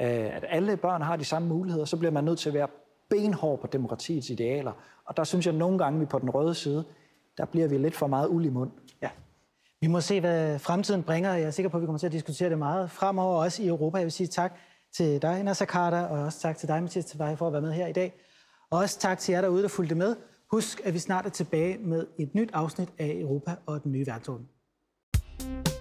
øh, at alle børn har de samme muligheder, så bliver man nødt til at være benhård på demokratiets idealer. Og der synes jeg at nogle gange, vi på den røde side, der bliver vi lidt for meget uld i mund. Ja. Vi må se, hvad fremtiden bringer. Jeg er sikker på, at vi kommer til at diskutere det meget fremover, også i Europa. Jeg vil sige tak til dig, Nasser Carter, og også tak til dig, Mathias Tavares, for at være med her i dag. Og også tak til jer derude, der fulgte med. Husk, at vi snart er tilbage med et nyt afsnit af Europa og den nye verdensorden. thank you